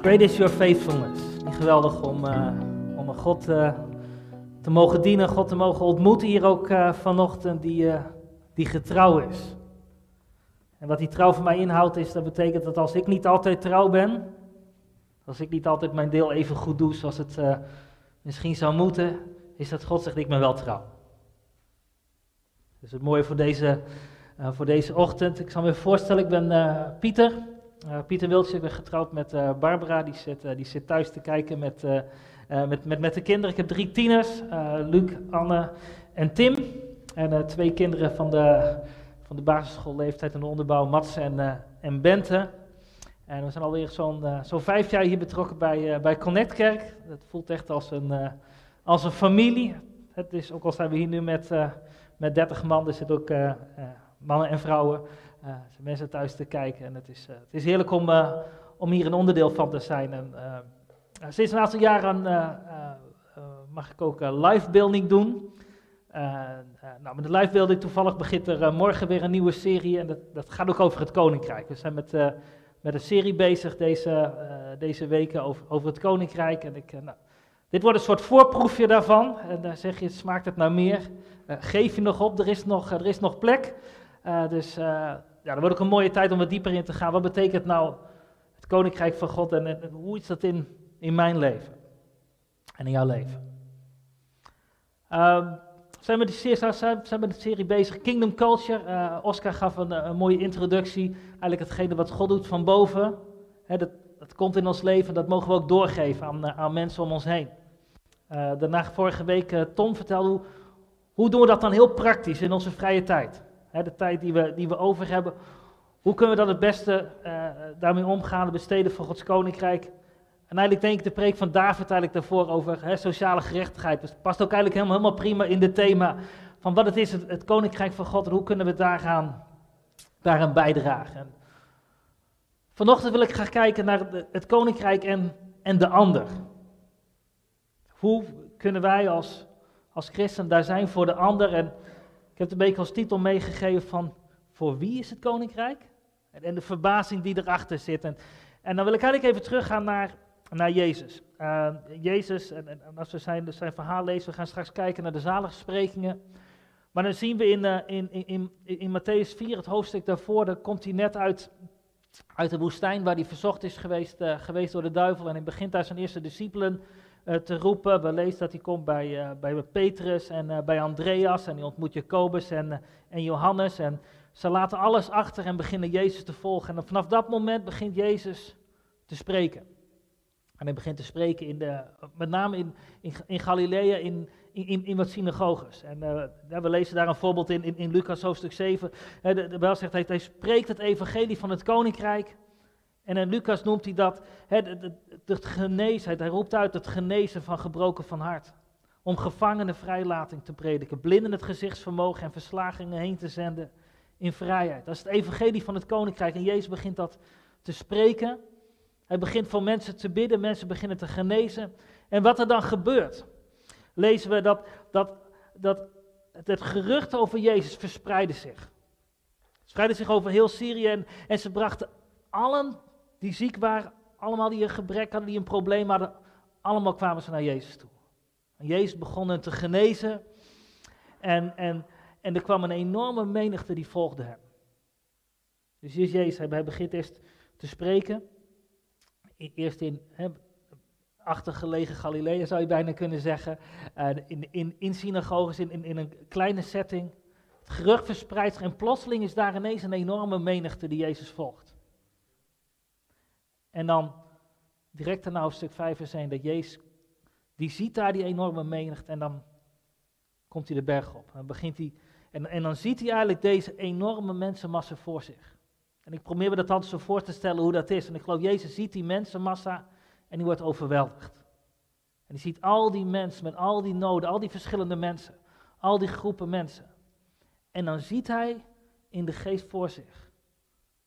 Great is your faithfulness. Geweldig om, uh, om een God uh, te mogen dienen, God te mogen ontmoeten hier ook uh, vanochtend, die, die getrouw is. En wat die trouw voor mij inhoudt, is dat betekent dat als ik niet altijd trouw ben, als ik niet altijd mijn deel even goed doe zoals het misschien zou moeten, is dat God zegt, ik ben wel trouw. Dus het mooie voor deze, voor deze ochtend. Ik zal me voorstellen, ik ben Pieter. Uh, Pieter Wiltje, ik ben getrouwd met uh, Barbara, die zit, uh, die zit thuis te kijken met, met, met, met de kinderen. Ik heb drie tieners, Luc, Anne en Tim. En twee kinderen van de, van de basisschoolleeftijd en de onderbouw, Mats en, en Bente. En we zijn alweer zo'n zo'n vijf jaar hier betrokken bij, bij Connect Kerk. Het voelt echt als een, als een familie. Het is, ook al zijn we hier nu met, met 30 man, er zitten ook mannen en vrouwen uh, zijn mensen thuis te kijken. En het is, uh, het is heerlijk om, uh, om hier een onderdeel van te zijn. En, sinds een aantal jaren mag ik ook live building doen. nou, met de live building toevallig begint er morgen weer een nieuwe serie. En dat, dat gaat ook over het Koninkrijk. We zijn met, met een serie bezig deze, deze weken over, over het Koninkrijk. En ik, nou, dit wordt een soort voorproefje daarvan. En daar zeg je, smaakt het nou meer? geef je nog op, er is nog, er is nog plek. Dus ja, dan wordt ook een mooie tijd om wat dieper in te gaan. Wat betekent nou het koninkrijk van God en, hoe is dat in, in mijn leven en in jouw leven? Uh, zijn we, zijn we de serie bezig? Kingdom Culture. Uh, Oscar gaf een, mooie introductie. Eigenlijk hetgene wat God doet van boven. dat, dat komt in ons leven. Dat mogen we ook doorgeven aan, uh, aan mensen om ons heen. Uh, daarna vorige week Tom vertelde hoe, hoe doen we dat dan heel praktisch in onze vrije tijd de tijd die we, die we over hebben. Hoe kunnen we dat het beste uh, daarmee omgaan, besteden voor Gods koninkrijk? En eigenlijk denk ik de preek van David eigenlijk daarvoor over sociale gerechtigheid. Dus het past ook eigenlijk helemaal, helemaal prima in het thema van wat het is, het, het koninkrijk van God en hoe kunnen we daaraan, daaraan bijdragen. En vanochtend wil ik gaan kijken naar het koninkrijk en, en de ander. Hoe kunnen wij als, als christen daar zijn voor de ander en ik heb de beetje als titel meegegeven van voor wie is het koninkrijk? En, de verbazing die erachter zit. En, en, dan wil ik eigenlijk even teruggaan naar, naar Jezus. Uh, Jezus, en, en, als we zijn, zijn verhaal lezen, we gaan straks kijken naar de zaligsprekingen. Maar dan zien we in, uh, in, in, in, in Matthäus 4, het hoofdstuk daarvoor, dan komt hij net uit, uit de woestijn waar hij verzocht is geweest, uh, geweest door de duivel. En hij begint daar zijn eerste discipelen te roepen. We lezen dat hij komt bij, uh, bij Petrus en uh, bij Andreas en hij ontmoet Jacobus en, en Johannes. En ze laten alles achter en beginnen Jezus te volgen. En vanaf dat moment begint Jezus te spreken. En hij begint te spreken in de, met name in, in, in Galilea, in, in, in wat synagoges. En we lezen daar een voorbeeld in, in, in Lucas hoofdstuk 7. de, de zegt, hij, hij spreekt het evangelie van het koninkrijk. En in Lucas noemt hij dat het, het, genezen. Hij roept uit het genezen van gebroken van hart. Om gevangenen vrijlating te prediken, blinden het gezichtsvermogen en verslagingen heen te zenden in vrijheid. Dat is het evangelie van het koninkrijk. En Jezus begint dat te spreken. Hij begint voor mensen te bidden, mensen beginnen te genezen. En wat er dan gebeurt, lezen we dat, dat, dat het gerucht over Jezus verspreidde zich. Het verspreidde zich over heel Syrië en, en ze brachten allen die ziek waren, allemaal die een gebrek hadden, die een probleem hadden, allemaal kwamen ze naar Jezus toe. En Jezus begon hen te genezen en, en, en er kwam een enorme menigte die volgde hem. Dus hier is Jezus, hij begint eerst te spreken, eerst in achtergelegen Galilea zou je bijna kunnen zeggen, in, in, in synagoges, in, in, in een kleine setting. Het gerucht verspreidt zich en plotseling is daar ineens een enorme menigte die Jezus volgt. En dan direct daarna hoofdstuk 5 vers 1, dat Jezus, die ziet daar die enorme menigte en dan komt hij de berg op. En, begint hij, en, en dan ziet hij eigenlijk deze enorme mensenmassa voor zich. En ik probeer me dat altijd zo voor te stellen hoe dat is. En ik geloof, Jezus ziet die mensenmassa en die wordt overweldigd. En die ziet al die mensen met al die noden, al die verschillende mensen, al die groepen mensen. En dan ziet hij in de geest voor zich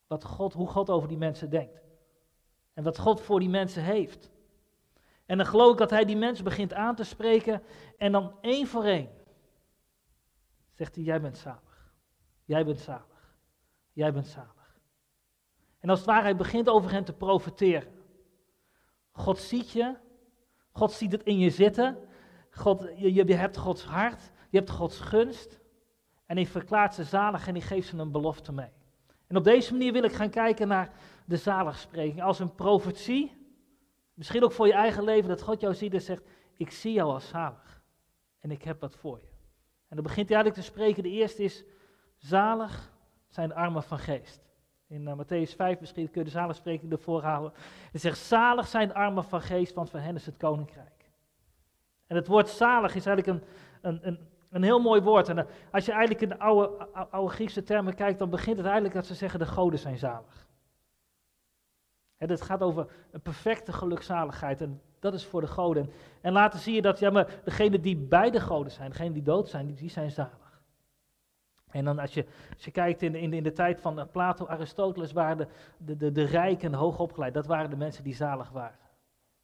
wat God, hoe God over die mensen denkt. En wat God voor die mensen heeft. En dan geloof ik dat hij die mensen begint aan te spreken. En dan één voor één zegt hij: Jij bent zalig. Jij bent zalig. Jij bent zalig. En als het ware, hij begint over hen te profiteren. God ziet je. God ziet het in je zitten. God, je, je hebt Gods hart. Je hebt Gods gunst. En hij verklaart ze zalig en hij geeft ze een belofte mee. En op deze manier wil ik gaan kijken naar de zaligspreking als een profetie. Misschien ook voor je eigen leven, dat God jou ziet en zegt, ik zie jou als zalig. En ik heb wat voor je. En dan begint hij eigenlijk te spreken. De eerste is, zalig zijn de armen van geest. In uh, Matthäus 5 misschien kun je de zaligspreking ervoor houden. Hij zegt, zalig zijn de armen van geest, want van hen is het koninkrijk. En het woord zalig is eigenlijk een, een, een, een heel mooi woord. En uh, als je eigenlijk in de oude, oude Griekse termen kijkt, dan begint het eigenlijk dat ze zeggen, de goden zijn zalig. Het gaat over een perfecte gelukzaligheid en dat is voor de goden. En later zie je dat, ja, maar degenen die bij de goden zijn, degenen die dood zijn, die, zijn zalig. En dan als je, als je kijkt in, in, in de tijd van eh, Plato, Aristoteles, waren de, de, de, de rijken en hoogopgeleid, dat waren de mensen die zalig waren.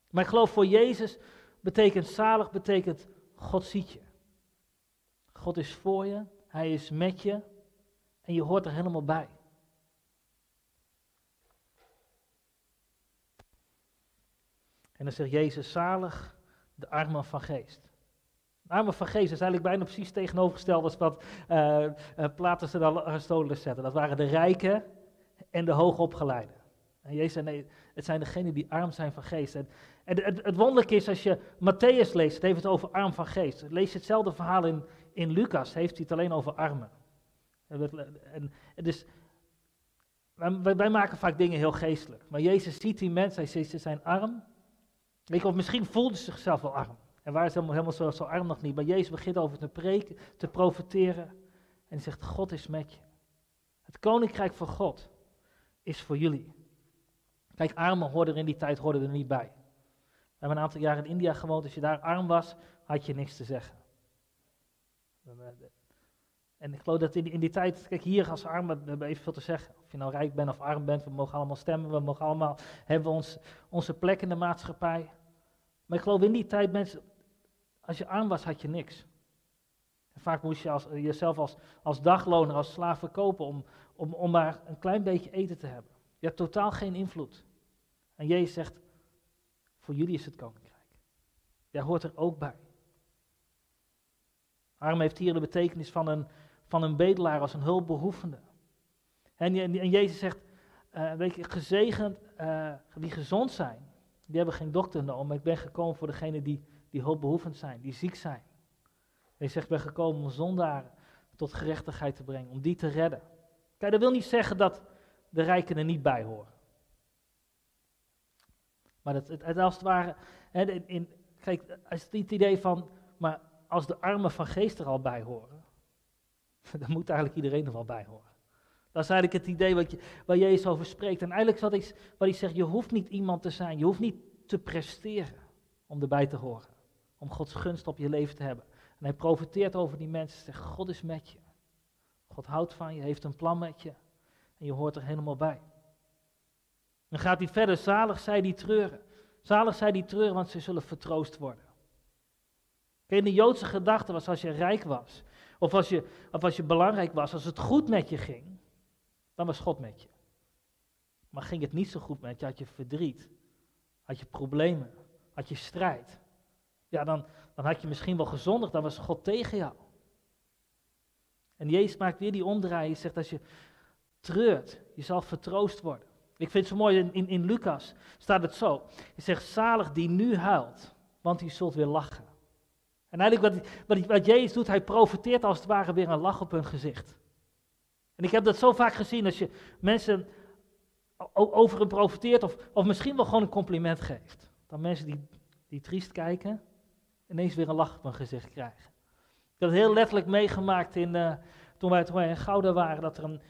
Maar ik geloof voor Jezus betekent zalig, betekent God ziet je. God is voor je, Hij is met je en je hoort er helemaal bij. En dan zegt Jezus, zalig de armen van geest. Armen van geest is eigenlijk bijna precies tegenovergesteld als wat uh, Platus en Aristoteles zetten. Dat waren de rijken en de hoogopgeleiden. En Jezus zei, nee, het zijn degenen die arm zijn van geest. En, en het, het wonderlijke is, als je Matthäus leest, het heeft het over arm van geest. Lees je hetzelfde verhaal in, in Lucas, heeft hij het alleen over armen. En, en dus, wij, wij, maken vaak dingen heel geestelijk. Maar Jezus ziet die mensen, hij zegt, ze zijn arm. Of misschien voelde ze zichzelf wel arm. En waar is helemaal, helemaal zo, zo arm nog niet. Maar Jezus begint over te preken, te profiteren. En hij zegt, God is met je. Het koninkrijk van God is voor jullie. Kijk, armen hoorden er in die tijd hoorden er niet bij. We hebben een aantal jaar in India gewoond. Als je daar arm was, had je niks te zeggen. En ik geloof dat in die, in die tijd, kijk hier als armen, we hebben evenveel te zeggen. Of je nou rijk bent of arm bent, we mogen allemaal stemmen, we mogen allemaal, hebben ons, onze plek in de maatschappij. Maar ik geloof in die tijd, mensen, als je arm was, had je niks. En vaak moest je als, jezelf als, als dagloner, als slaaf verkopen om, om, om maar een klein beetje eten te hebben. Je hebt totaal geen invloed. En Jezus zegt, voor jullie is het koninkrijk. Jij hoort er ook bij. Arm heeft hier de betekenis van een, van een bedelaar als een hulpbehoevende. En, en Jezus zegt, uh, weet je, gezegend, die gezond zijn, die hebben geen dokter nodig, maar ik ben gekomen voor degenen die, die hulpbehoevend zijn, die ziek zijn. Hij zegt, ik ben gekomen om zondaren tot gerechtigheid te brengen, om die te redden. Kijk, dat wil niet zeggen dat de rijken er niet bij horen. Maar het, het, als het ware, hè, in, kijk, als het idee van, maar als de armen van geest er al bij horen, dan moet eigenlijk iedereen er wel bij horen. Dat is eigenlijk het idee wat je, waar Jezus over spreekt. En eigenlijk wat hij, wat hij zegt, je hoeft niet iemand te zijn, je hoeft niet te presteren om erbij te horen. Om Gods gunst op je leven te hebben. En hij profiteert over die mensen, zegt, God is met je. God houdt van je, heeft een plan met je. En je hoort er helemaal bij. Dan gaat hij verder, zalig zij die treuren. Zalig zij die treuren, want ze zullen vertroost worden. Kijk, de Joodse gedachte was als je rijk was, of als je, of als je belangrijk was, als het goed met je ging, dan was God met je. Maar ging het niet zo goed met je, had je verdriet, had je problemen, had je strijd. Ja, dan, dan had je misschien wel gezondigd, dan was God tegen jou. En Jezus maakt weer die omdraai. Hij zegt, als je treurt, je zal vertroost worden. Ik vind het zo mooi, in, in, Lucas staat het zo. Hij zegt, zalig die nu huilt, want die zult weer lachen. En eigenlijk wat, wat, wat Jezus doet, hij profiteert als het ware weer een lach op hun gezicht. En ik heb dat zo vaak gezien als je mensen over hem profiteert of, of misschien wel gewoon een compliment geeft. Dan mensen die, die triest kijken, ineens weer een lach op hun gezicht krijgen. Ik heb het heel letterlijk meegemaakt in, uh, toen, wij, toen wij in Gouda waren, dat er een,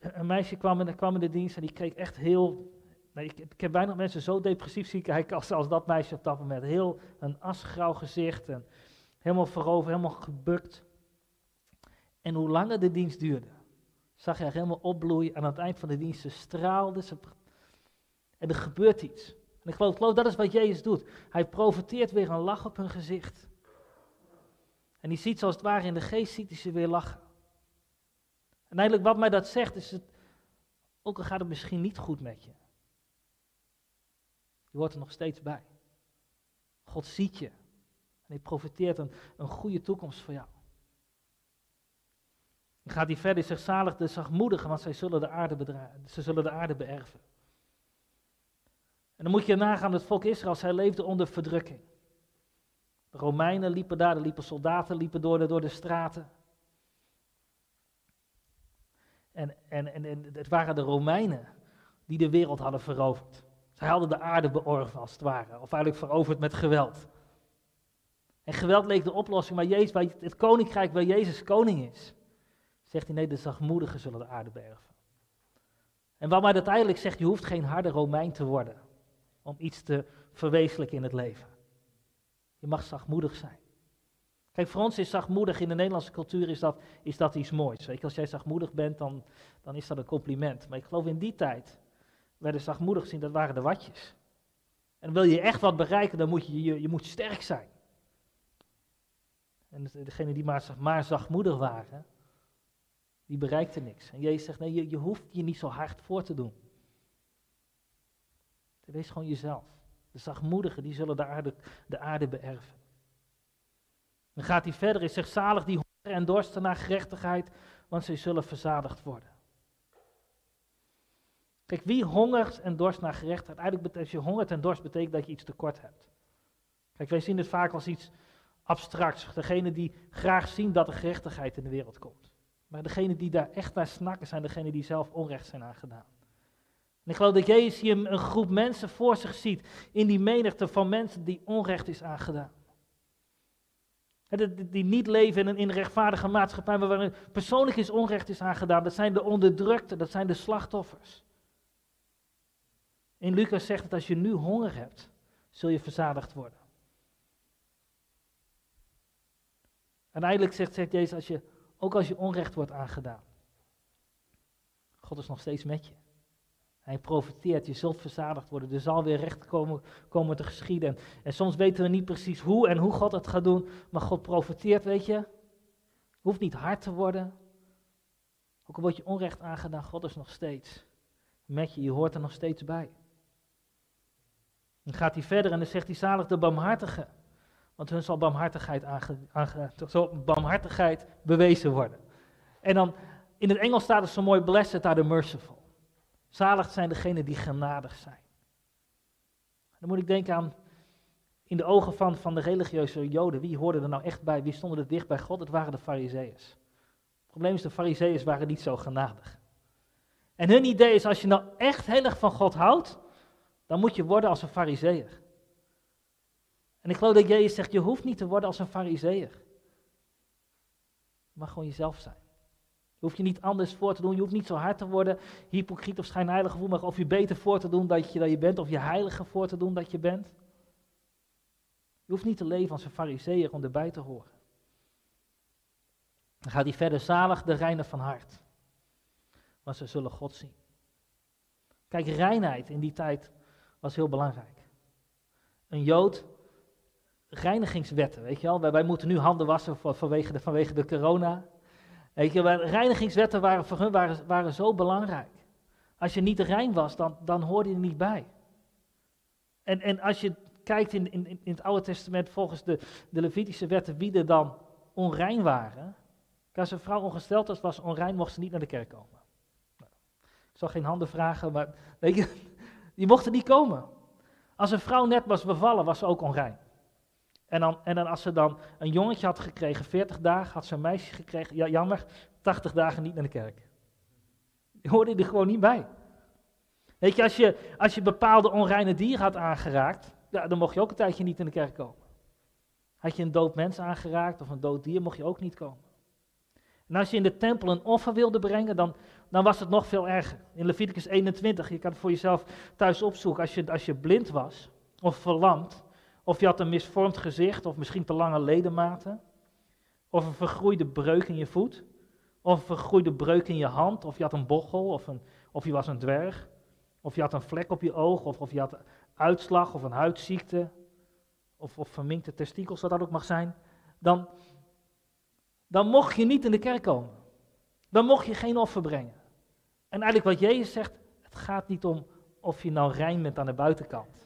een meisje kwam en kwam in de dienst en die keek echt heel ik, ik, heb bijna mensen zo depressief zien kijken als, als dat meisje op dat moment. Heel een asgrauw gezicht en helemaal voorover, helemaal gebukt. En hoe langer de dienst duurde, zag je haar helemaal opbloeien. Aan het eind van de dienst ze straalde. Ze... En er gebeurt iets. En ik geloof, geloof dat is wat Jezus doet. Hij profiteert weer een lach op hun gezicht. En die ziet zoals het ware in de geest, ziet hij ze weer lachen. En eigenlijk wat mij dat zegt, is het, ook al gaat het misschien niet goed met je. Je hoort er nog steeds bij. God ziet je. En hij profiteert een, een goede toekomst voor jou. Gaat hij verder, zegt zalig de zachtmoedigen, want zij zullen de aarde, bedragen, ze zullen de aarde beërven. En dan moet je nagaan, het volk Israël, zij leefde onder verdrukking. De Romeinen liepen daar, er liepen soldaten, liepen door de, door de straten. En, en, en, het waren de Romeinen die de wereld hadden veroverd. Zij hadden de aarde beorven, als het ware, of eigenlijk veroverd met geweld. En geweld leek de oplossing, maar Jezus, het koninkrijk waar Jezus koning is, zegt hij nee, de zachtmoedigen zullen de aarde beërven. En wat mij uiteindelijk zegt, je hoeft geen harde Romein te worden om iets te verwezenlijken in het leven. Je mag zachtmoedig zijn. Kijk, voor ons is zachtmoedig in de Nederlandse cultuur is dat, is dat iets moois. Weet als jij zachtmoedig bent, dan, dan is dat een compliment. Maar ik geloof in die tijd werden zachtmoedig gezien, dat waren de watjes. En wil je echt wat bereiken, dan moet je, je, je moet sterk zijn. En degene die maar, maar zachtmoedig waren, die bereikte niks. En Jezus zegt, nee, je, je hoeft je niet zo hard voor te doen. Wees gewoon jezelf. De zachtmoedigen, die zullen de aarde, de aarde beërven. Dan gaat hij verder en zegt, zalig die honger en dorsten naar gerechtigheid, want zij zullen verzadigd worden. Kijk, wie hongert en dorst naar gerechtigheid? Eigenlijk als je hongert en dorst, betekent dat je iets tekort hebt. Kijk, wij zien het vaak als iets abstracts. Degene die graag zien dat er gerechtigheid in de wereld komt. Maar degene die daar echt naar snakken, zijn degenen die zelf onrecht zijn aangedaan. En ik geloof dat Jezus hier een groep mensen voor zich ziet, in die menigte van mensen die onrecht is aangedaan. Die niet leven in een, rechtvaardige maatschappij, waarin persoonlijk is onrecht is aangedaan. Dat zijn de onderdrukten, dat zijn de slachtoffers. In Lucas zegt het, als je nu honger hebt, zul je verzadigd worden. En eindelijk zegt, zegt Jezus, als je, ook als je onrecht wordt aangedaan, God is nog steeds met je. Hij profiteert, je zult verzadigd worden, er zal weer recht komen, komen te geschieden. En, soms weten we niet precies hoe en hoe God het gaat doen, maar God profiteert, weet je. Hoeft niet hard te worden. Ook al wordt je onrecht aangedaan, God is nog steeds met je, je hoort er nog steeds bij. Dan gaat hij verder en dan zegt hij zalig de barmhartige. Want hun zal barmhartigheid, aange, zal barmhartigheid bewezen worden. En dan in het Engels staat het zo mooi, blessed are the merciful. Zalig zijn degenen die genadig zijn. Dan moet ik denken aan, in de ogen van, van de religieuze joden, wie hoorde er nou echt bij, wie stonden er dicht bij God? Het waren de fariseeërs. Het probleem is, de fariseeërs waren niet zo genadig. En hun idee is, als je nou echt heel erg van God houdt, dan moet je worden als een fariseer. En ik geloof dat Jezus zegt, je hoeft niet te worden als een fariseer. Je mag gewoon jezelf zijn. Je hoeft je niet anders voor te doen, je hoeft niet zo hard te worden, hypocriet of schijnheilig gevoel, maar of je beter voor te doen dat je, dat je bent, of je heilige voor te doen dat je bent. Je hoeft niet te leven als een fariseer om erbij te horen. Dan gaat hij verder, zalig de reinen van hart. Want ze zullen God zien. Kijk, reinheid in die tijd was heel belangrijk. Een Jood, reinigingswetten, weet je wel. Wij, moeten nu handen wassen vanwege de, vanwege de corona. Weet je, reinigingswetten waren voor hun waren, waren zo belangrijk. Als je niet rein was, dan, dan hoorde je er niet bij. En, en als je kijkt in, in, in het Oude Testament volgens de, de Levitische wetten wie er dan onrein waren. Als een vrouw ongesteld was, was onrein, mocht ze niet naar de kerk komen. Nou, ik zal geen handen vragen, maar weet je, die mochten niet komen. Als een vrouw net was bevallen, was ze ook onrein. En dan, en dan als ze dan een jongetje had gekregen, 40 dagen, had ze een meisje gekregen, ja, jammer, 80 dagen niet naar de kerk. Hoorde er gewoon niet bij. Weet je, als je, als je bepaalde onreine dieren had aangeraakt, ja, dan mocht je ook een tijdje niet in de kerk komen. Had je een dood mens aangeraakt of een dood dier, mocht je ook niet komen. En als je in de tempel een offer wilde brengen, dan, dan was het nog veel erger. In Leviticus 21, je kan het voor jezelf thuis opzoeken, als je, als je blind was of verlamd, of je had een misvormd gezicht, of misschien te lange ledematen, of een vergroeide breuk in je voet, of een vergroeide breuk in je hand, of je had een bochel, of, een, of je was een dwerg, of je had een vlek op je oog, of, of je had uitslag of een huidziekte, of, of verminkte testikels, wat dat ook mag zijn, dan, dan mocht je niet in de kerk komen. Dan mocht je geen offer brengen. En eigenlijk wat Jezus zegt, het gaat niet om of je nou rein bent aan de buitenkant.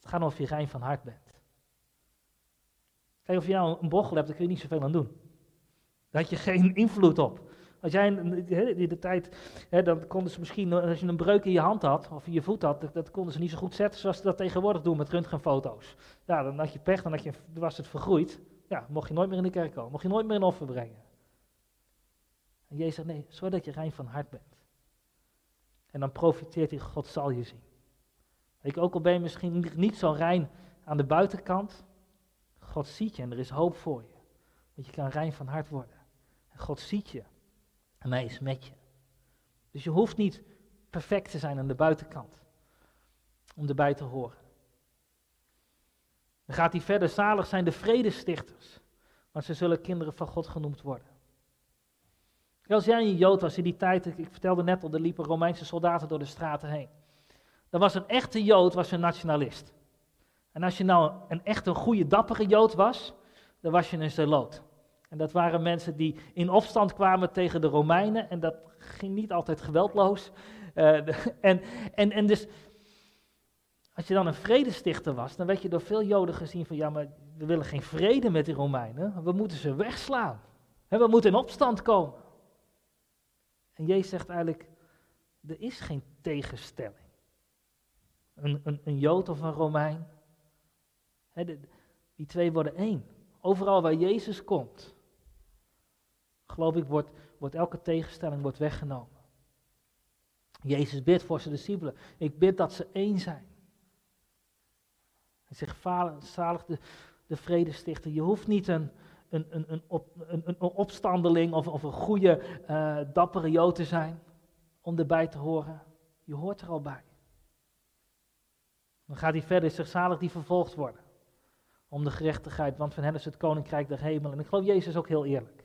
Het gaat om of je rein van hart bent. Kijk, of je nou een bochel hebt, daar kun je niet zoveel aan doen. Daar had je geen invloed op. Als jij in de tijd, hè, dan konden ze misschien, als je een breuk in je hand had, of in je voet had, dat, konden ze niet zo goed zetten zoals ze dat tegenwoordig doen met röntgenfoto's. Ja, dan had je pech, dan, had je, was het vergroeid. Ja, mocht je nooit meer in de kerk komen, mocht je nooit meer een offer brengen. En Jezus zegt, nee, zodat je rein van hart bent. En dan profiteert hij, God zal je zien. Ik ook al ben je misschien niet zo rein aan de buitenkant, God ziet je en er is hoop voor je. Want je kan rein van hart worden. En God ziet je. En hij is met je. Dus je hoeft niet perfect te zijn aan de buitenkant. Om erbij te horen. Dan gaat hij verder. Zalig zijn de vredestichters. Want ze zullen kinderen van God genoemd worden. Als jij een Jood was in die tijd, ik vertelde net al, er liepen Romeinse soldaten door de straten heen. Dan was een echte Jood was een nationalist. En als je nou een echt een goede, dappere Jood was, dan was je een zeloot. En dat waren mensen die in opstand kwamen tegen de Romeinen. En dat ging niet altijd geweldloos. Uh, en, en, en dus, als je dan een vredestichter was, dan werd je door veel Joden gezien van, ja, maar we willen geen vrede met die Romeinen. We moeten ze wegslaan. we moeten in opstand komen. En Jezus zegt eigenlijk, er is geen tegenstelling. Een, een, een Jood of een Romein, die twee worden één. Overal waar Jezus komt, geloof ik, wordt, wordt elke tegenstelling wordt weggenomen. Jezus bidt voor zijn discipelen. Ik bid dat ze één zijn. Hij zegt, zalig de, de vredestichter. Je hoeft niet een, een, een, een, een, opstandeling of, of een goede, uh, dappere Jood te zijn om erbij te horen. Je hoort er al bij. Dan gaat hij verder, zegt zalig die vervolgd worden. Om de gerechtigheid, want van hen is het koninkrijk der hemel. En ik geloof Jezus ook heel eerlijk.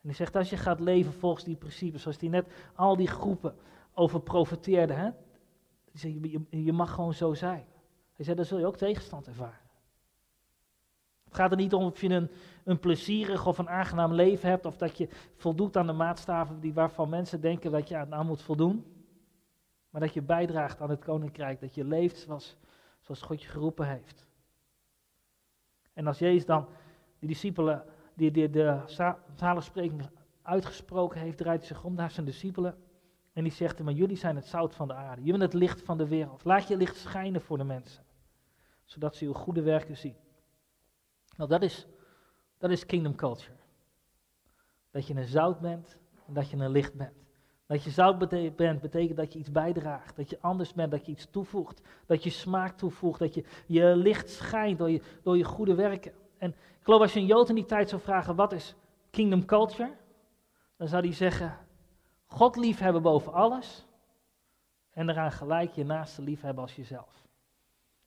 En hij zegt, als je gaat leven volgens die principes, zoals hij net al die groepen over profeteerde, hè, je, je, mag gewoon zo zijn. Hij zei, dan zul je ook tegenstand ervaren. Het gaat er niet om of je een, een plezierig of een aangenaam leven hebt, of dat je voldoet aan de maatstaven die, waarvan mensen denken dat je aan moet voldoen. Maar dat je bijdraagt aan het koninkrijk, dat je leeft zoals, zoals God je geroepen heeft. En als Jezus dan die discipelen die, die de zaligspreking uitgesproken heeft, draait hij zich om naar zijn discipelen. En die zegt maar jullie zijn het zout van de aarde. Jullie bent het licht van de wereld. Laat je licht schijnen voor de mensen. Zodat ze uw goede werken zien. Nou, dat is, dat is kingdom culture. Dat je een zout bent en dat je een licht bent. Dat je zout bent betekent dat je iets bijdraagt. Dat je anders bent, dat je iets toevoegt. Dat je smaak toevoegt. Dat je je licht schijnt door je, door je goede werken. En ik geloof als je een Jood in die tijd zou vragen, wat is kingdom culture? Dan zou hij zeggen, God liefhebben boven alles. En eraan gelijk je naaste liefhebben als jezelf.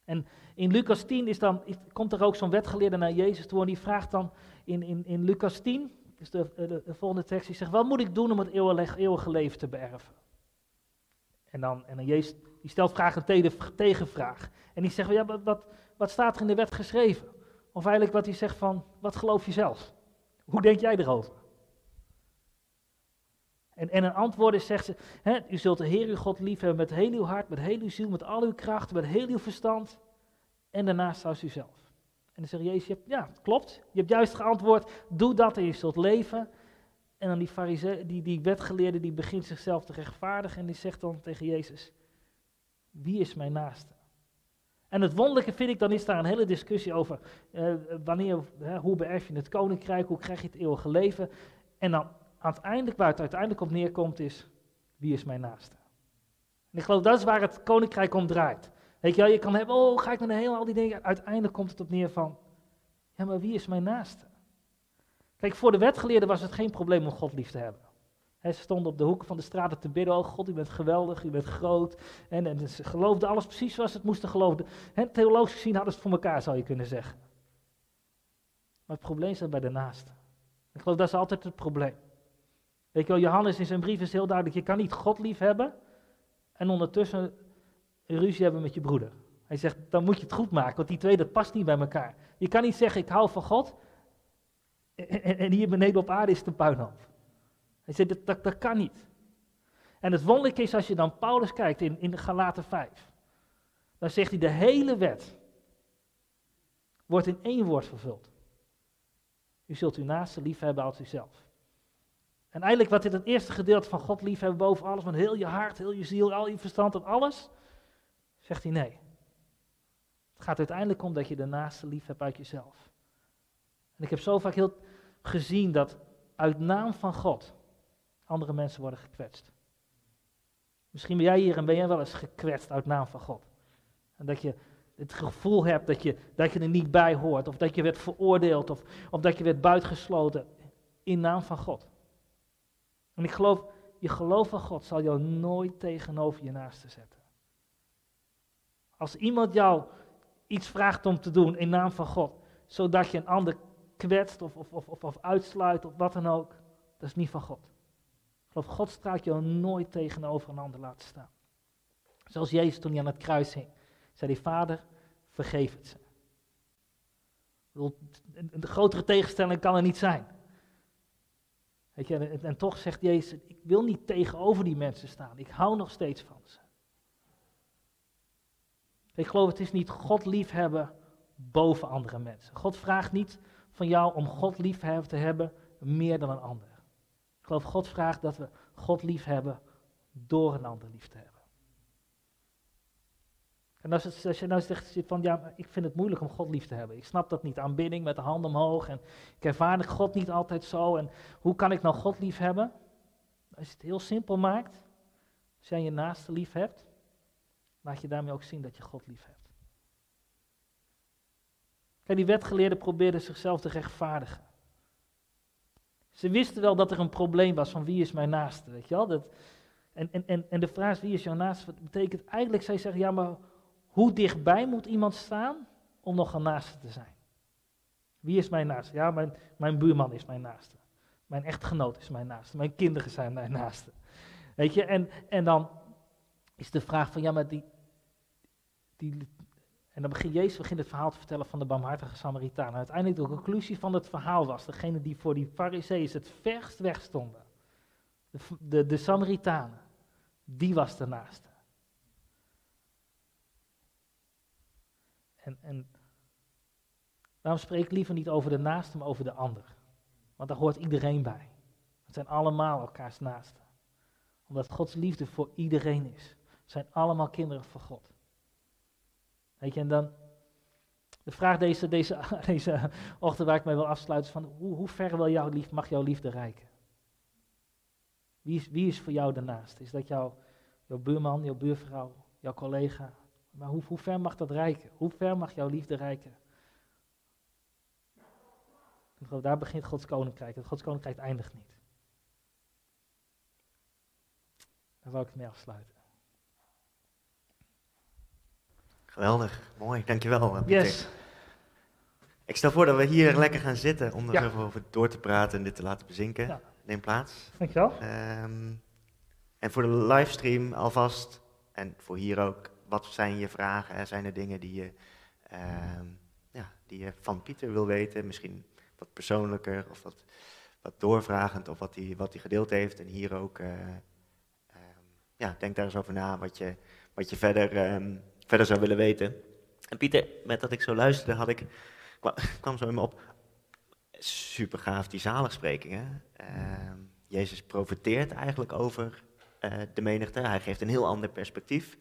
En in Lucas 10 is dan, komt er ook zo'n wetgeleerde naar Jezus toe en die vraagt dan in, in, in Lucas 10, dus de, de, de, volgende tekst, die zegt, wat moet ik doen om het eeuwige leven te beërven? En dan, en dan Jezus, die stelt vraag een tegenvraag. En die zegt, ja, wat, wat staat er in de wet geschreven? Of eigenlijk wat hij zegt van, wat geloof je zelf? Hoe denk jij erover? En, en een antwoord is, zegt ze, hè, u zult de Heer uw God liefhebben met heel uw hart, met heel uw ziel, met al uw kracht, met heel uw verstand. En daarnaast u zelf. En dan zegt Jezus, ja, klopt. Je hebt juist geantwoord, doe dat en je zult leven. En dan die, farise, die, die wetgeleerde, die begint zichzelf te rechtvaardigen en die zegt dan tegen Jezus, wie is mijn naaste? En het wonderlijke vind ik, dan is daar een hele discussie over uh, wanneer, hoe beërf je het koninkrijk, hoe krijg je het eeuwige leven. En dan uiteindelijk, waar het uiteindelijk op neerkomt is, wie is mijn naaste? En ik geloof dat is waar het koninkrijk om draait. Weet je je kan hebben, oh ga ik naar de hemel, al die dingen. Uiteindelijk komt het op neer van, ja maar wie is mijn naaste? Kijk, voor de wetgeleerden was het geen probleem om God lief te hebben. He, ze stonden op de hoeken van de straten te bidden. Oh God, u bent geweldig, u bent groot. En, en ze geloofden alles precies zoals ze het moesten geloven. He, theologisch gezien hadden ze het voor elkaar, zou je kunnen zeggen. Maar het probleem zit bij de naaste. Ik geloof dat is altijd het probleem. Weet je wel, Johannes in zijn brief is heel duidelijk: je kan niet God lief hebben en ondertussen ruzie hebben met je broeder. Hij zegt, dan moet je het goed maken, want die twee, dat past niet bij elkaar. Je kan niet zeggen, ik hou van God, en, en hier beneden op aarde is het een puinhoop. Hij zegt, dat, dat, kan niet. En het wonderlijke is, als je dan Paulus kijkt in, in Galaten 5, dan zegt hij, de hele wet wordt in één woord vervuld. U zult uw naaste lief hebben als uzelf. En eigenlijk wat dit het eerste gedeelte van God liefhebben boven alles, met heel je hart, heel je ziel, al je verstand en alles, zegt hij nee. Het gaat uiteindelijk om dat je de naaste lief hebt uit jezelf. En ik heb zo vaak heel gezien dat uit naam van God andere mensen worden gekwetst. Misschien ben jij hier en ben jij wel eens gekwetst uit naam van God. En dat je het gevoel hebt dat je, dat je er niet bij hoort, of dat je werd veroordeeld, of, of dat je werd buitengesloten in naam van God. En ik geloof, je geloof van God zal jou nooit tegenover je naaste zetten. Als iemand jou iets vraagt om te doen in naam van God, zodat je een ander kwetst of, of, of, of uitsluit of wat dan ook, dat is niet van God. Geloof, God straalt jou nooit tegenover een ander laten staan. Zoals Jezus toen hij aan het kruis hing, zei hij, Vader, vergeef het ze. Een grotere tegenstelling kan er niet zijn. Weet je, en, en, toch zegt Jezus, ik wil niet tegenover die mensen staan. Ik hou nog steeds van ze. Ik geloof, het is niet God liefhebben boven andere mensen. God vraagt niet van jou om God lief te hebben meer dan een ander. Ik geloof, God vraagt dat we God lief hebben door een ander lief te hebben. En als, als je nou zegt van ja, ik vind het moeilijk om God lief te hebben. Ik snap dat niet. Aanbidding met de hand omhoog. En ik ervaar God niet altijd zo. En hoe kan ik nou God lief hebben? Als je het heel simpel maakt. Als jij je naaste lief hebt. Laat je daarmee ook zien dat je God lief hebt. Kijk, die wetgeleerden probeerden zichzelf te rechtvaardigen. Ze wisten wel dat er een probleem was van wie is mijn naaste, weet je wel. Dat, en, en, en, en de vraag wie is jouw naaste, betekent eigenlijk, zij zeggen, ja maar hoe dichtbij moet iemand staan om nog een naaste te zijn? Wie is mijn naaste? Ja, mijn, mijn buurman is mijn naaste. Mijn echtgenoot is mijn naaste. Mijn kinderen zijn mijn naaste. Weet je, en, en dan is de vraag van, ja, maar die, die, en dan begint Jezus begint het verhaal te vertellen van de barmhartige Samaritaan. En uiteindelijk de conclusie van het verhaal was, degene die voor die fariseeën het verst weg stonden, de, de, Samaritanen, die was de naaste. En, en daarom spreek ik liever niet over de naaste, maar over de ander. Want daar hoort iedereen bij. Het zijn allemaal elkaars naasten. Omdat Gods liefde voor iedereen is. Het zijn allemaal kinderen van God. Weet je, en dan de vraag deze, deze, deze ochtend waar ik mij wil afsluiten is van hoe, ver wil jouw lief, mag jouw liefde reiken? Wie is, wie is voor jou daarnaast? Is dat jouw, buurman, jouw buurvrouw, jouw collega? Maar hoe, hoe ver mag dat reiken? Hoe ver mag jouw liefde reiken? Daar begint Gods koninkrijk. Het Gods koninkrijk eindigt niet. Daar wil ik mee afsluiten. Geweldig, mooi, dankjewel. Eh, Pieter. Yes. Ik stel voor dat we hier lekker gaan zitten om er even over door te praten en dit te laten bezinken. Ja. Neem plaats. Dankjewel. Um, en voor de livestream alvast, en voor hier ook, wat zijn je vragen? Zijn er dingen die je, uh, ja, die je van Pieter wil weten? Misschien wat persoonlijker of wat, wat doorvragend of wat hij wat gedeeld heeft. En hier ook, uh, ja, denk daar eens over na wat je, wat je verder... Verder zou willen weten. En Pieter, met dat ik zo luisterde, had ik, kwam, zo in me op, super gaaf die zaligsprekingen. Uh, Jezus profiteert eigenlijk over uh, de menigte, hij geeft een heel ander perspectief.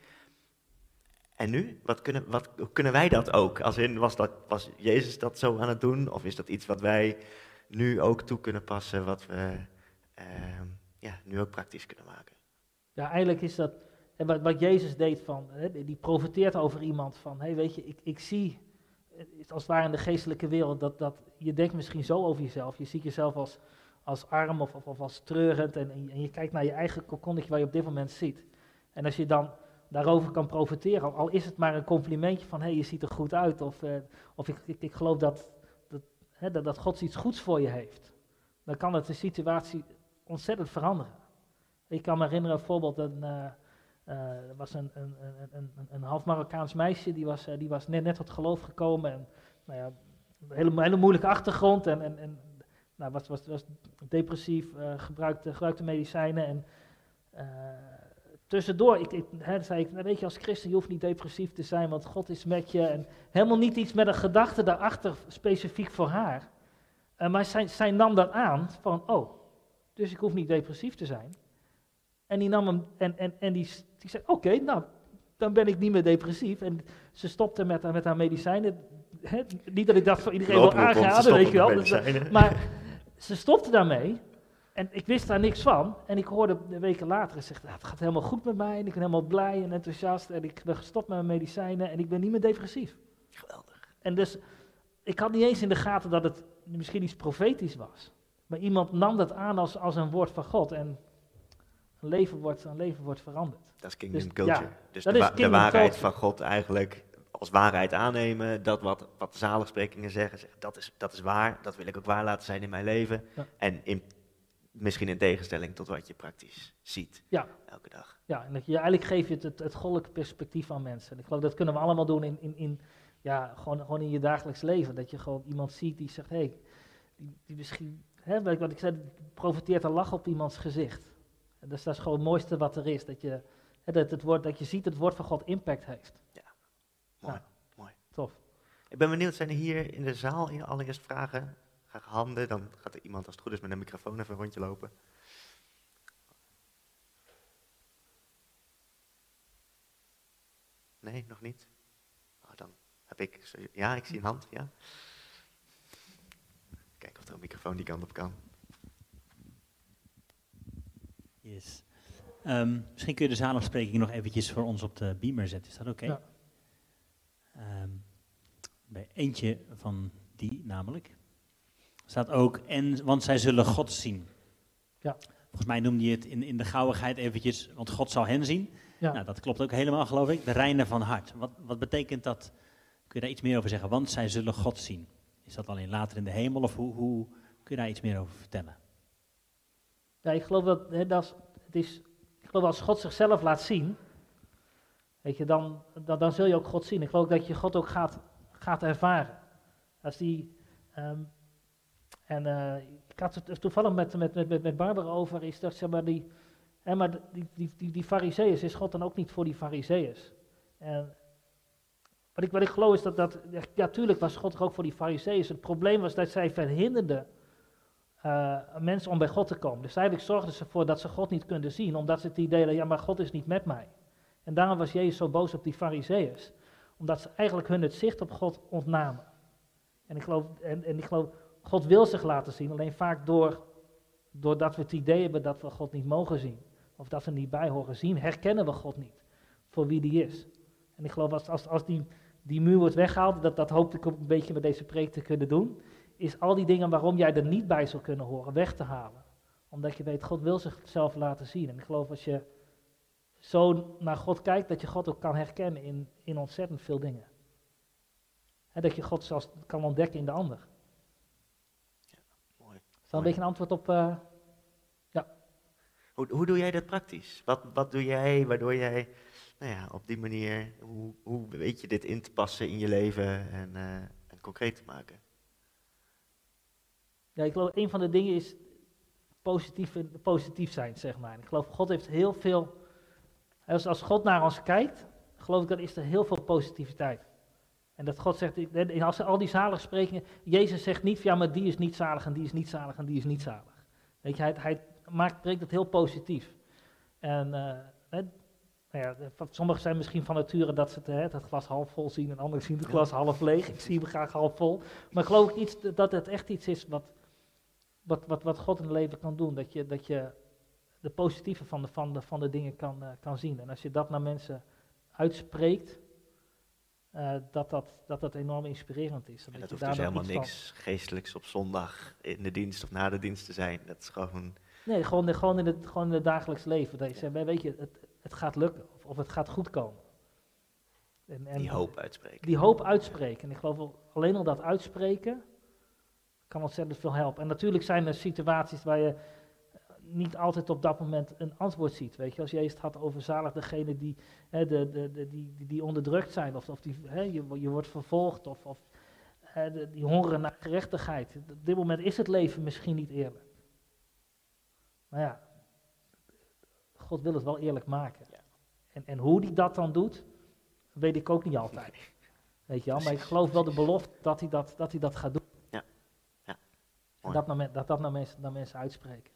En nu, wat kunnen, wat, kunnen wij dat ook? Als in, was, dat, was Jezus dat zo aan het doen? Of is dat iets wat wij nu ook toe kunnen passen, wat we uh, ja, nu ook praktisch kunnen maken? Ja, eigenlijk is dat en wat, wat Jezus deed, van, hè, die profiteert over iemand van, hey, weet je, ik, ik zie, als het ware in de geestelijke wereld, dat, dat je denkt misschien zo over jezelf. Je ziet jezelf als, als arm of, of, als treurend en, en, je kijkt naar je eigen kokonnetje waar je op dit moment ziet. En als je dan daarover kan profiteren, al is het maar een complimentje van, hé, hey, je ziet er goed uit, of, eh, of ik, ik, ik, geloof dat, dat, hè, dat, dat God iets goeds voor je heeft, dan kan het de situatie ontzettend veranderen. Ik kan me herinneren, bijvoorbeeld, een... Uh, uh, er was een, een, een, een, half Marokkaans meisje, die was, uh, die was net, net tot geloof gekomen. En, nou ja, een hele, hele moeilijke achtergrond. En, en, en nou, was, was, was depressief, uh, gebruikte, gebruikte medicijnen. En tussendoor, ik, ik, hè, zei ik, nou, weet je, als christen, je hoeft niet depressief te zijn, want God is met je. En helemaal niet iets met een gedachte daarachter, specifiek voor haar. Maar zij, zij nam dat aan, van, oh, dus ik hoef niet depressief te zijn. En die nam hem, en, en, en die, die zei, oké, nou, dan ben ik niet meer depressief. En ze stopte met, met haar medicijnen. niet dat ik dat voor iedereen wil aanraden, weet je wel. Dus, maar ze stopte daarmee. En ik wist daar niks van. En ik hoorde de weken later, ze zegt, het gaat helemaal goed met mij. En ik ben helemaal blij en enthousiast. En ik ben gestopt met mijn medicijnen. En ik ben niet meer depressief. Geweldig. En dus, ik had niet eens in de gaten dat het misschien iets profetisch was. Maar iemand nam dat aan als, als een woord van God. En een leven wordt, een leven wordt veranderd. Dat is kingdom dus, culture. dus de, de, waarheid van God eigenlijk als waarheid aannemen. Dat wat, wat de zaligsprekingen zeggen, dat, is, dat is waar. Dat wil ik ook waar laten zijn in mijn leven. En in, misschien in tegenstelling tot wat je praktisch ziet ja. elke dag. Ja, en dat je, eigenlijk geef je het, het, het goddelijke perspectief aan mensen. ik geloof dat kunnen we allemaal doen in, in, in, ja, gewoon, gewoon in je dagelijks leven. Dat je gewoon iemand ziet die zegt, hé, hey, die, die misschien, hè, wat ik zei, profiteert een lach op iemands gezicht. Dus dat is gewoon het mooiste wat er is. Dat je, dat, het woord, dat je ziet dat het woord van God impact heeft. Ja, mooi. mooi. Tof. Ik ben benieuwd, zijn er hier in de zaal in allereerst vragen? Graag handen, dan gaat er iemand als het goed is met een microfoon even een rondje lopen. Nee, nog niet? Oh, dan heb ik, ja, ik zie een hand, ja. Kijken of er een microfoon die kant op kan. Yes. Um, misschien kun je de zaalafspreking nog eventjes voor ons op de beamer zetten. Is dat oké? Ja. Um, bij eentje van die namelijk staat ook, en, want zij zullen God zien. Ja. Volgens mij noemde je het in, in de gauwigheid eventjes, want God zal hen zien. Ja. Nou, dat klopt ook helemaal, geloof ik. De reine van hart. Wat, wat betekent dat? Kun je daar iets meer over zeggen? Want zij zullen God zien. Is dat alleen later in de hemel of hoe, hoe kun je daar iets meer over vertellen? Ja, ik geloof dat, hè, dat het is, ik geloof als God zichzelf laat zien, weet je, dan, dan, dan, zul je ook God zien. Ik geloof dat je God ook gaat, gaat ervaren. Als die, ehm, en uh, ik had het toevallig met, met, met, met Barbara over, is dat zeg maar die, hè, maar die, die, die, die is God dan ook niet voor die fariseeërs? En wat ik, wat ik geloof is dat, dat, ja tuurlijk was God ook voor die fariseeërs. Het probleem was dat zij verhinderden uh, mensen om bij God te komen. Dus eigenlijk zorgden ze ervoor dat ze God niet konden zien, omdat ze het idee hadden, ja maar God is niet met mij. En daarom was Jezus zo boos op die fariseeërs, omdat ze eigenlijk hun het zicht op God ontnamen. En ik geloof, en, en ik geloof God wil zich laten zien, alleen vaak door, doordat we het idee hebben dat we God niet mogen zien, of dat we niet bij horen zien, herkennen we God niet voor wie die is. En ik geloof als, als, als die, die muur wordt weggehaald, dat, dat hoop ik ook een beetje met deze preek te kunnen doen, is al die dingen waarom jij er niet bij zou kunnen horen weg te halen. Omdat je weet, God wil zichzelf laten zien. En ik geloof als je zo naar God kijkt, dat je God ook kan herkennen in, in ontzettend veel dingen. En dat je God zelfs kan ontdekken in de ander. Ja, mooi. Is dat een beetje een antwoord op... Uh, ja. Hoe, hoe doe jij dat praktisch? Wat, wat doe jij waardoor jij nou ja, op die manier, hoe, hoe weet je dit in te passen in je leven en, uh, en concreet te maken? Ja, ik geloof een van de dingen is positief, positief zijn, zeg maar. Ik geloof, God heeft heel veel, als, als God naar ons kijkt, geloof ik, dan is er heel veel positiviteit. En dat God zegt, als al die zaligsprekingen, Jezus zegt niet, ja, maar die is niet zalig en die is niet zalig en die is niet zalig. Weet je, hij, hij maakt, brengt het heel positief. En uh, nou ja, sommigen zijn misschien van nature dat ze het, het, glas half vol zien en anderen zien het glas half leeg. Ik zie hem graag half vol. Maar ik geloof niet dat het echt iets is wat, wat, wat, wat God in het leven kan doen. Dat je, dat je de positieve van de, van de, van de dingen kan, uh, kan zien. En als je dat naar mensen uitspreekt, uh, dat, dat, dat dat enorm inspirerend is. En dat hoeft dus helemaal niks geestelijks op zondag in de dienst of na de dienst te zijn. Dat is gewoon... Nee, gewoon, gewoon, in, het, gewoon in het dagelijks leven. Dat je zegt, weet je, het, het gaat lukken of, of het gaat goed komen. En, en die hoop uitspreken. Die hoop uitspreken. En ik geloof alleen al dat uitspreken kan ontzettend veel helpen. En natuurlijk zijn er situaties waar je niet altijd op dat moment een antwoord ziet. Weet je, als Jezus het had over zalig degene die, hè, de, de, de, die, die onderdrukt zijn, of, of die, hè, je, je wordt vervolgd, of, of hè, de, die hongeren naar gerechtigheid. Op dit moment is het leven misschien niet eerlijk. Maar ja, God wil het wel eerlijk maken. En, en hoe hij dat dan doet, weet ik ook niet altijd. Weet je wel, maar ik geloof wel de belofte dat hij dat, dat, hij dat gaat doen. Dat, naar, dat dat naar mensen, naar mensen uitspreken.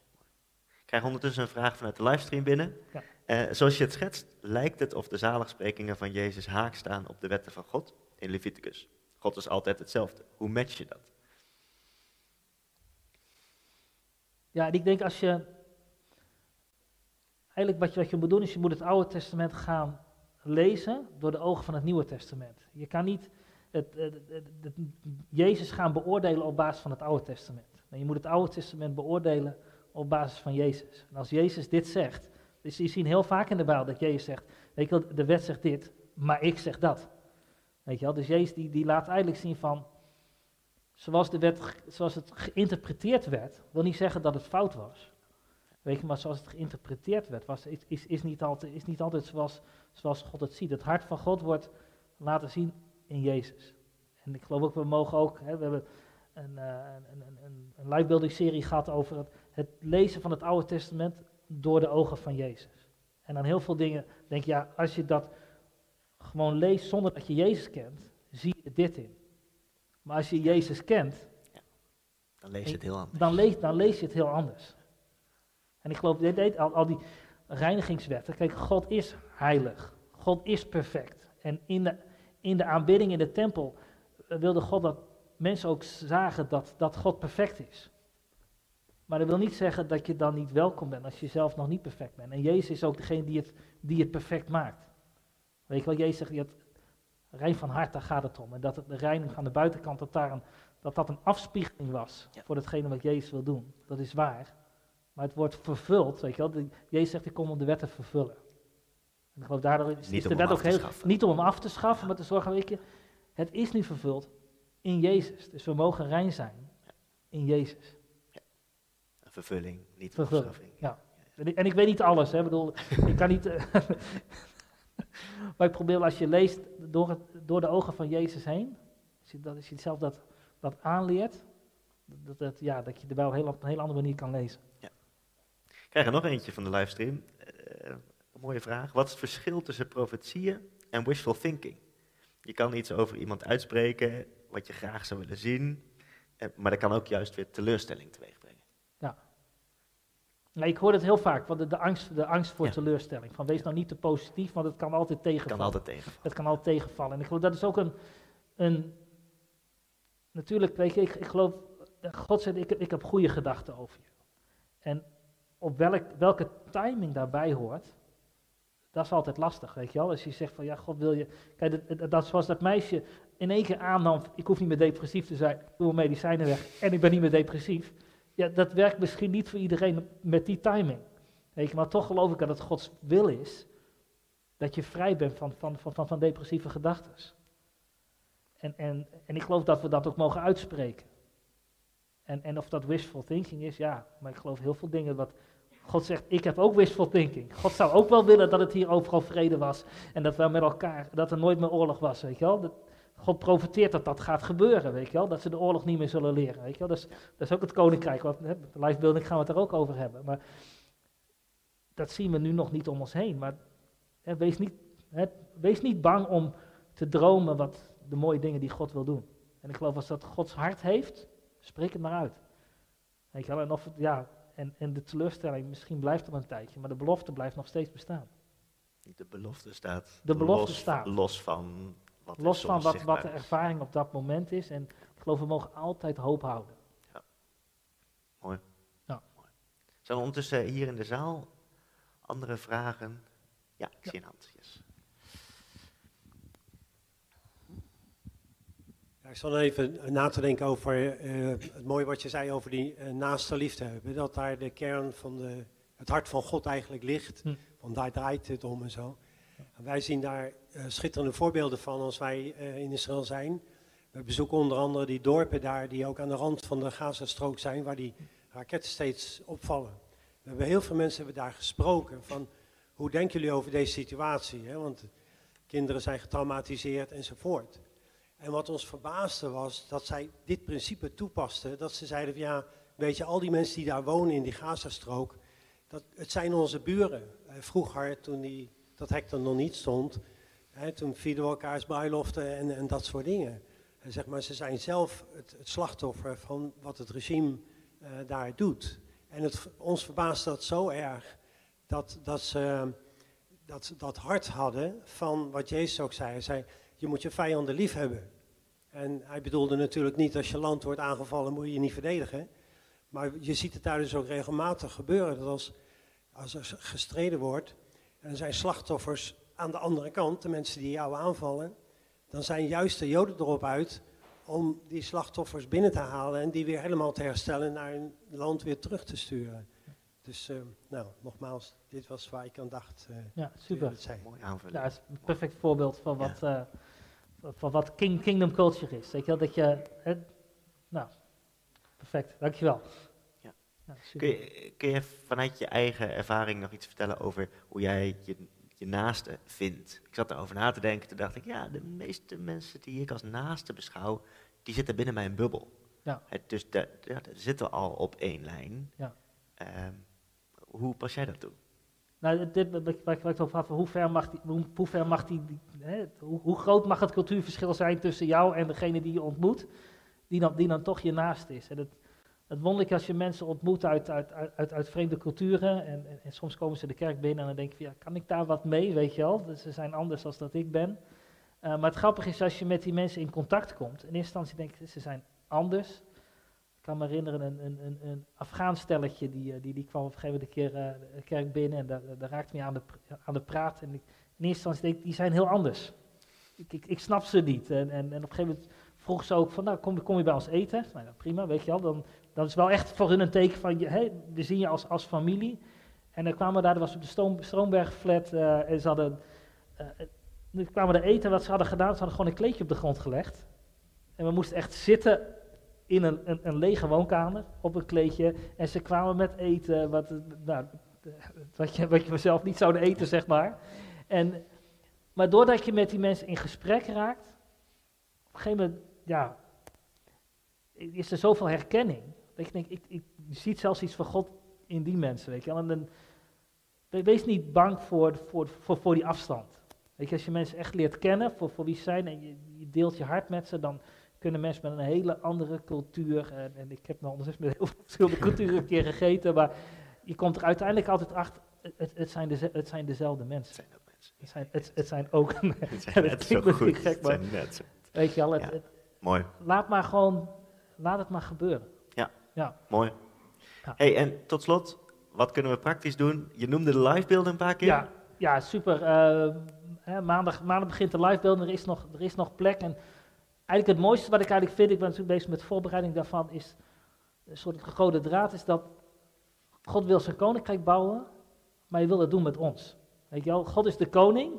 Ik krijg ondertussen een vraag vanuit de livestream binnen. Ja. Eh, zoals je het schetst, lijkt het of de zaligsprekingen van Jezus haak staan op de wetten van God in Leviticus. God is altijd hetzelfde. Hoe match je dat? Ja, en ik denk als je. Eigenlijk wat je, wat je moet doen is, je moet het Oude Testament gaan lezen door de ogen van het Nieuwe Testament. Je kan niet het, het, het, Jezus gaan beoordelen op basis van het Oude Testament. Je moet het Oude Testament beoordelen op basis van Jezus. En als Jezus dit zegt, dus je ziet heel vaak in de Bijbel dat Jezus zegt, weet je wel, de wet zegt dit, maar ik zeg dat. Weet je wel, dus Jezus die, die laat eigenlijk zien van, zoals, de wet, zoals het geïnterpreteerd werd, wil niet zeggen dat het fout was. Weet je, maar zoals het geïnterpreteerd werd, was, is, is, is, niet altijd, is niet altijd zoals, zoals God het ziet. Het hart van God wordt laten zien in Jezus. En ik geloof ook, we mogen ook, hè, we hebben een, uh, een, een, een, serie gehad over het, het lezen van het Oude Testament door de ogen van Jezus. En dan heel veel dingen denk je, ja, als je dat gewoon leest zonder dat je Jezus kent, zie je dit in. Maar als je Jezus kent, ja, dan lees je het heel anders. Dan lees, dan lees je het heel anders. En ik geloof, dit, dit, al, al die reinigingswetten, kijk, God is heilig. God is perfect. En in de, in de aanbidding in de tempel wilde God dat mensen ook zagen dat, dat God perfect is. Maar dat wil niet zeggen dat je dan niet welkom bent als je zelf nog niet perfect bent. En Jezus is ook degene die het, die het perfect maakt. Weet je wel, Jezus zegt, het rein van hart, daar gaat het om. En dat het de reiniging aan de buitenkant, dat, daar een, dat, dat een afspiegeling was ja. voor datgene wat Jezus wil doen. Dat is waar. Maar het wordt vervuld, weet je wel. De, Jezus zegt, ik kom om de wet te vervullen. En ik geloof, daardoor is, is de wet ook heel... Niet om hem af te schaffen, maar te zorgen, weet je, het is nu vervuld in Jezus. Dus we mogen rein zijn in Jezus. Ja. Een vervulling, niet vervulling. Ja. En ik, weet niet alles, hè. Ik bedoel, ik kan niet... Uh, maar ik probeer, als je leest door, het, door de ogen van Jezus heen, als je, dat, als je zelf dat, dat aanleert, dat, dat, ja, dat je er wel op een hele andere manier kan lezen. Ja. Ik krijg er nog eentje van de livestream. Uh, een mooie vraag. Wat is het verschil tussen profetieën en wishful thinking? Je kan iets over iemand uitspreken wat je graag zou willen zien, maar dat kan ook juist weer teleurstelling teweegbrengen. Ja. Nee, ik hoor het heel vaak, want de, de angst, de angst voor ja. teleurstelling. Van wees nou niet te positief, want het kan altijd tegenvallen. Het kan altijd tegenvallen. Het kan altijd tegenvallen. En ik geloof dat is ook een, een natuurlijk, weet je, ik, ik geloof, God zegt, ik, ik heb goede gedachten over je. En op welk, welke timing daarbij hoort, dat is altijd lastig, weet je wel. Als je zegt van, ja, God wil je... Kijk, dat, dat zoals dat meisje in één keer aannam, ik hoef niet meer depressief te zijn, ik doe mijn medicijnen weg en ik ben niet meer depressief. Ja, dat werkt misschien niet voor iedereen met die timing. Weet je, maar toch geloof ik dat het Gods wil is, dat je vrij bent van, van, van, van, van depressieve gedachten. En, en, en ik geloof dat we dat ook mogen uitspreken. En, en of dat wishful thinking is, ja, maar ik geloof heel veel dingen wat God zegt, ik heb ook wishful thinking. God zou ook wel willen dat het hier overal vrede was. En dat we met elkaar, dat er nooit meer oorlog was, weet je wel. Dat, God profeteert dat dat gaat gebeuren, weet je wel. Dat ze de oorlog niet meer zullen leren, weet je wel. Dat is, dat is ook het koninkrijk, wat, hè, lifebuilding gaan we het er ook over hebben. Maar dat zien we nu nog niet om ons heen. Maar hè, wees, niet, hè, wees niet bang om te dromen wat de mooie dingen die God wil doen. En ik geloof als dat Gods hart heeft, spreek het maar uit. Weet je wel, en of ja, en, en de teleurstelling, misschien blijft er een tijdje, maar de belofte blijft nog steeds bestaan. De belofte staat, de belofte los, staat. los van wat Los van wat, wat de ervaring op dat moment is. En ik geloof, we mogen altijd hoop houden. Ja. Mooi. Ja. Mooi. Zijn er ondertussen hier in de zaal andere vragen? Ja, ik ja. zie een hand. Yes. ik zal even na te denken over uh, het mooie wat je zei over die uh, naaste liefde hebben. Dat daar de kern van de, het hart van God eigenlijk ligt. Hm. Want daar draait het om en zo. En wij zien daar schitterende voorbeelden van als wij in Israël zijn. We bezoeken onder andere die dorpen daar die ook aan de rand van de Gazastrook zijn, waar die raketten steeds opvallen. We hebben heel veel mensen hebben daar gesproken van hoe denken jullie over deze situatie? Hè? Want kinderen zijn getraumatiseerd enzovoort. En wat ons verbaasde was dat zij dit principe toepasten. Dat ze zeiden van ja, weet je, al die mensen die daar wonen in die Gazastrook, dat, het zijn onze buren. vroeger, toen die, dat hek er nog niet stond, toen vielen we elkaars bruiloften en, en dat soort dingen. En zeg maar, ze zijn zelf het, het slachtoffer van wat het regime daar doet. En het, ons verbaast dat zo erg dat, dat ze dat, dat hart hadden van wat Jezus ook zei. Hij zei, je moet je vijanden lief hebben. En hij bedoelde natuurlijk niet als je land wordt aangevallen moet je je niet verdedigen. Maar je ziet het daar dus ook regelmatig gebeuren. Dat als, als er gestreden wordt en er zijn slachtoffers aan de andere kant, de mensen die jou aanvallen, dan zijn juist de Joden erop uit om die slachtoffers binnen te halen en die weer helemaal te herstellen naar hun land weer terug te sturen. Dus uh, nou, nogmaals, dit was waar ik aan dacht. Uh, ja, super. Mooi aanvulling. Ja, het is een perfect voorbeeld van wat, ja. uh, van wat king, kingdom culture is. Weet je wel, dat je, nou, perfect, dankjewel. Ja. ja kun, je, kun je vanuit je eigen ervaring nog iets vertellen over hoe jij je, je naaste vindt? Ik zat erover na te denken, toen dacht ik, ja, de meeste mensen die ik als naaste beschouw, die zitten binnen mijn bubbel. Ja. Het, dus daar zitten we al op één lijn. Ja. Um, hoe pas jij dat toe? Nou, dit, waar ik het over had, hoe ver mag die, hoe, hoe ver mag die, hè, hoe, hoe, groot mag het cultuurverschil zijn tussen jou en degene die je ontmoet, die dan, die dan toch je naast is. En het wonderlijk als je mensen ontmoet uit, uit, uit, uit vreemde culturen en, en, soms komen ze de kerk binnen en dan denk je, ja, kan ik daar wat mee, weet je wel? Dus ze zijn anders dan dat ik ben. Uh, maar het grappige is als je met die mensen in contact komt, in eerste instantie denk je, ze zijn anders, ik kan me herinneren, een, een, een, een Afghaans stelletje, die, eh, die, die kwam op een gegeven moment keer uh, de kerk binnen en daar, daar raakte me aan de, aan de praat. En in eerste instantie denk ik, die zijn heel anders. Ik, ik, ik snap ze niet. En, en, en op een gegeven moment vroeg ze ook van, nou, kom, kom je bij ons eten? Nou, prima, weet je wel. Dan, dan is wel echt voor hun een teken van, hey, we zien je als, als familie. En dan kwamen we daar, dat was op de Stoom, Stroombergflat, uh, en ze hadden, uh, kwamen er eten, wat ze hadden gedaan, ze hadden gewoon een kleedje op de grond gelegd. En we moesten echt zitten in een, een, een, lege woonkamer op een kleedje. En ze kwamen met eten, wat, nou, wat, je, wat je niet zou eten, zeg maar. En, maar doordat je met die mensen in gesprek raakt, op een gegeven moment, ja, is er zoveel herkenning. Dat je denkt, ik, ik, je ziet zelfs iets van God in die mensen, weet je. En dan, wees niet bang voor, voor, voor, voor die afstand. Weet je, als je mensen echt leert kennen voor, voor wie ze zijn en je, je deelt je hart met ze, dan, kunnen mensen met een hele andere cultuur, en, en ik heb nog ondertussen met heel veel verschillende culturen een keer gegeten, maar je komt er uiteindelijk altijd achter, het, het, zijn, de, het zijn dezelfde mensen. Het zijn ook mensen. Het zijn, het, het zijn ook, het zijn net zo goed, gek, maar, zijn net zo. weet je al, het, ja, mooi. Laat maar gewoon, laat het maar gebeuren. Ja, mooi. Ja. Hey, en tot slot, wat kunnen we praktisch doen? Je noemde de livebeelden een paar keer. Ja, ja super. Uh, hè, maandag, maandag begint de livebeelden, er is nog, er is nog plek en eigenlijk het mooiste wat ik eigenlijk vind, ik ben natuurlijk bezig met voorbereiding daarvan, is een soort rode draad, is dat God wil zijn koninkrijk bouwen, maar hij wil het doen met ons. Weet je wel, God is de koning.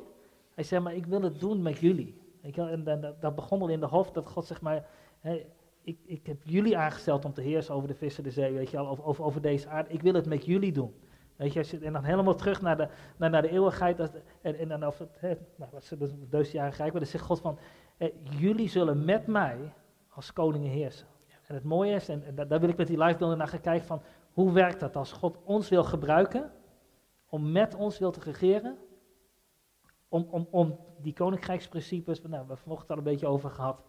Hij zegt, maar ik wil het doen met jullie. Weet je wel, en, en dat begon al in de hoofd, dat God zegt maar, hey, ik, ik heb jullie aangesteld om te heersen over de vissen de zee, weet je wel, over, deze aarde. Ik wil het met jullie doen. Weet je, en dan helemaal terug naar de, naar, naar de eeuwigheid. en, en dan over het, nou, dus duizendjarige rijk, maar dan zegt God van, eh, jullie zullen met mij als koningen heersen. En het mooie is, en, en daar wil ik met die live naar gaan kijken van, hoe werkt dat als God ons wil gebruiken, om met ons wil te regeren, om, om, om die koninkrijksprincipes, nou, we hebben vanochtend al een beetje over gehad,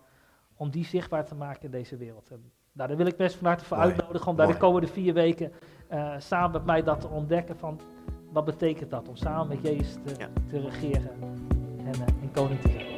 om die zichtbaar te maken in deze wereld. En, nou, daar wil ik best van harte voor uitnodigen om daar de komende vier weken uh, samen met mij dat te ontdekken van, wat betekent dat om samen met Jezus te, ja. te regeren en, en koning te zijn.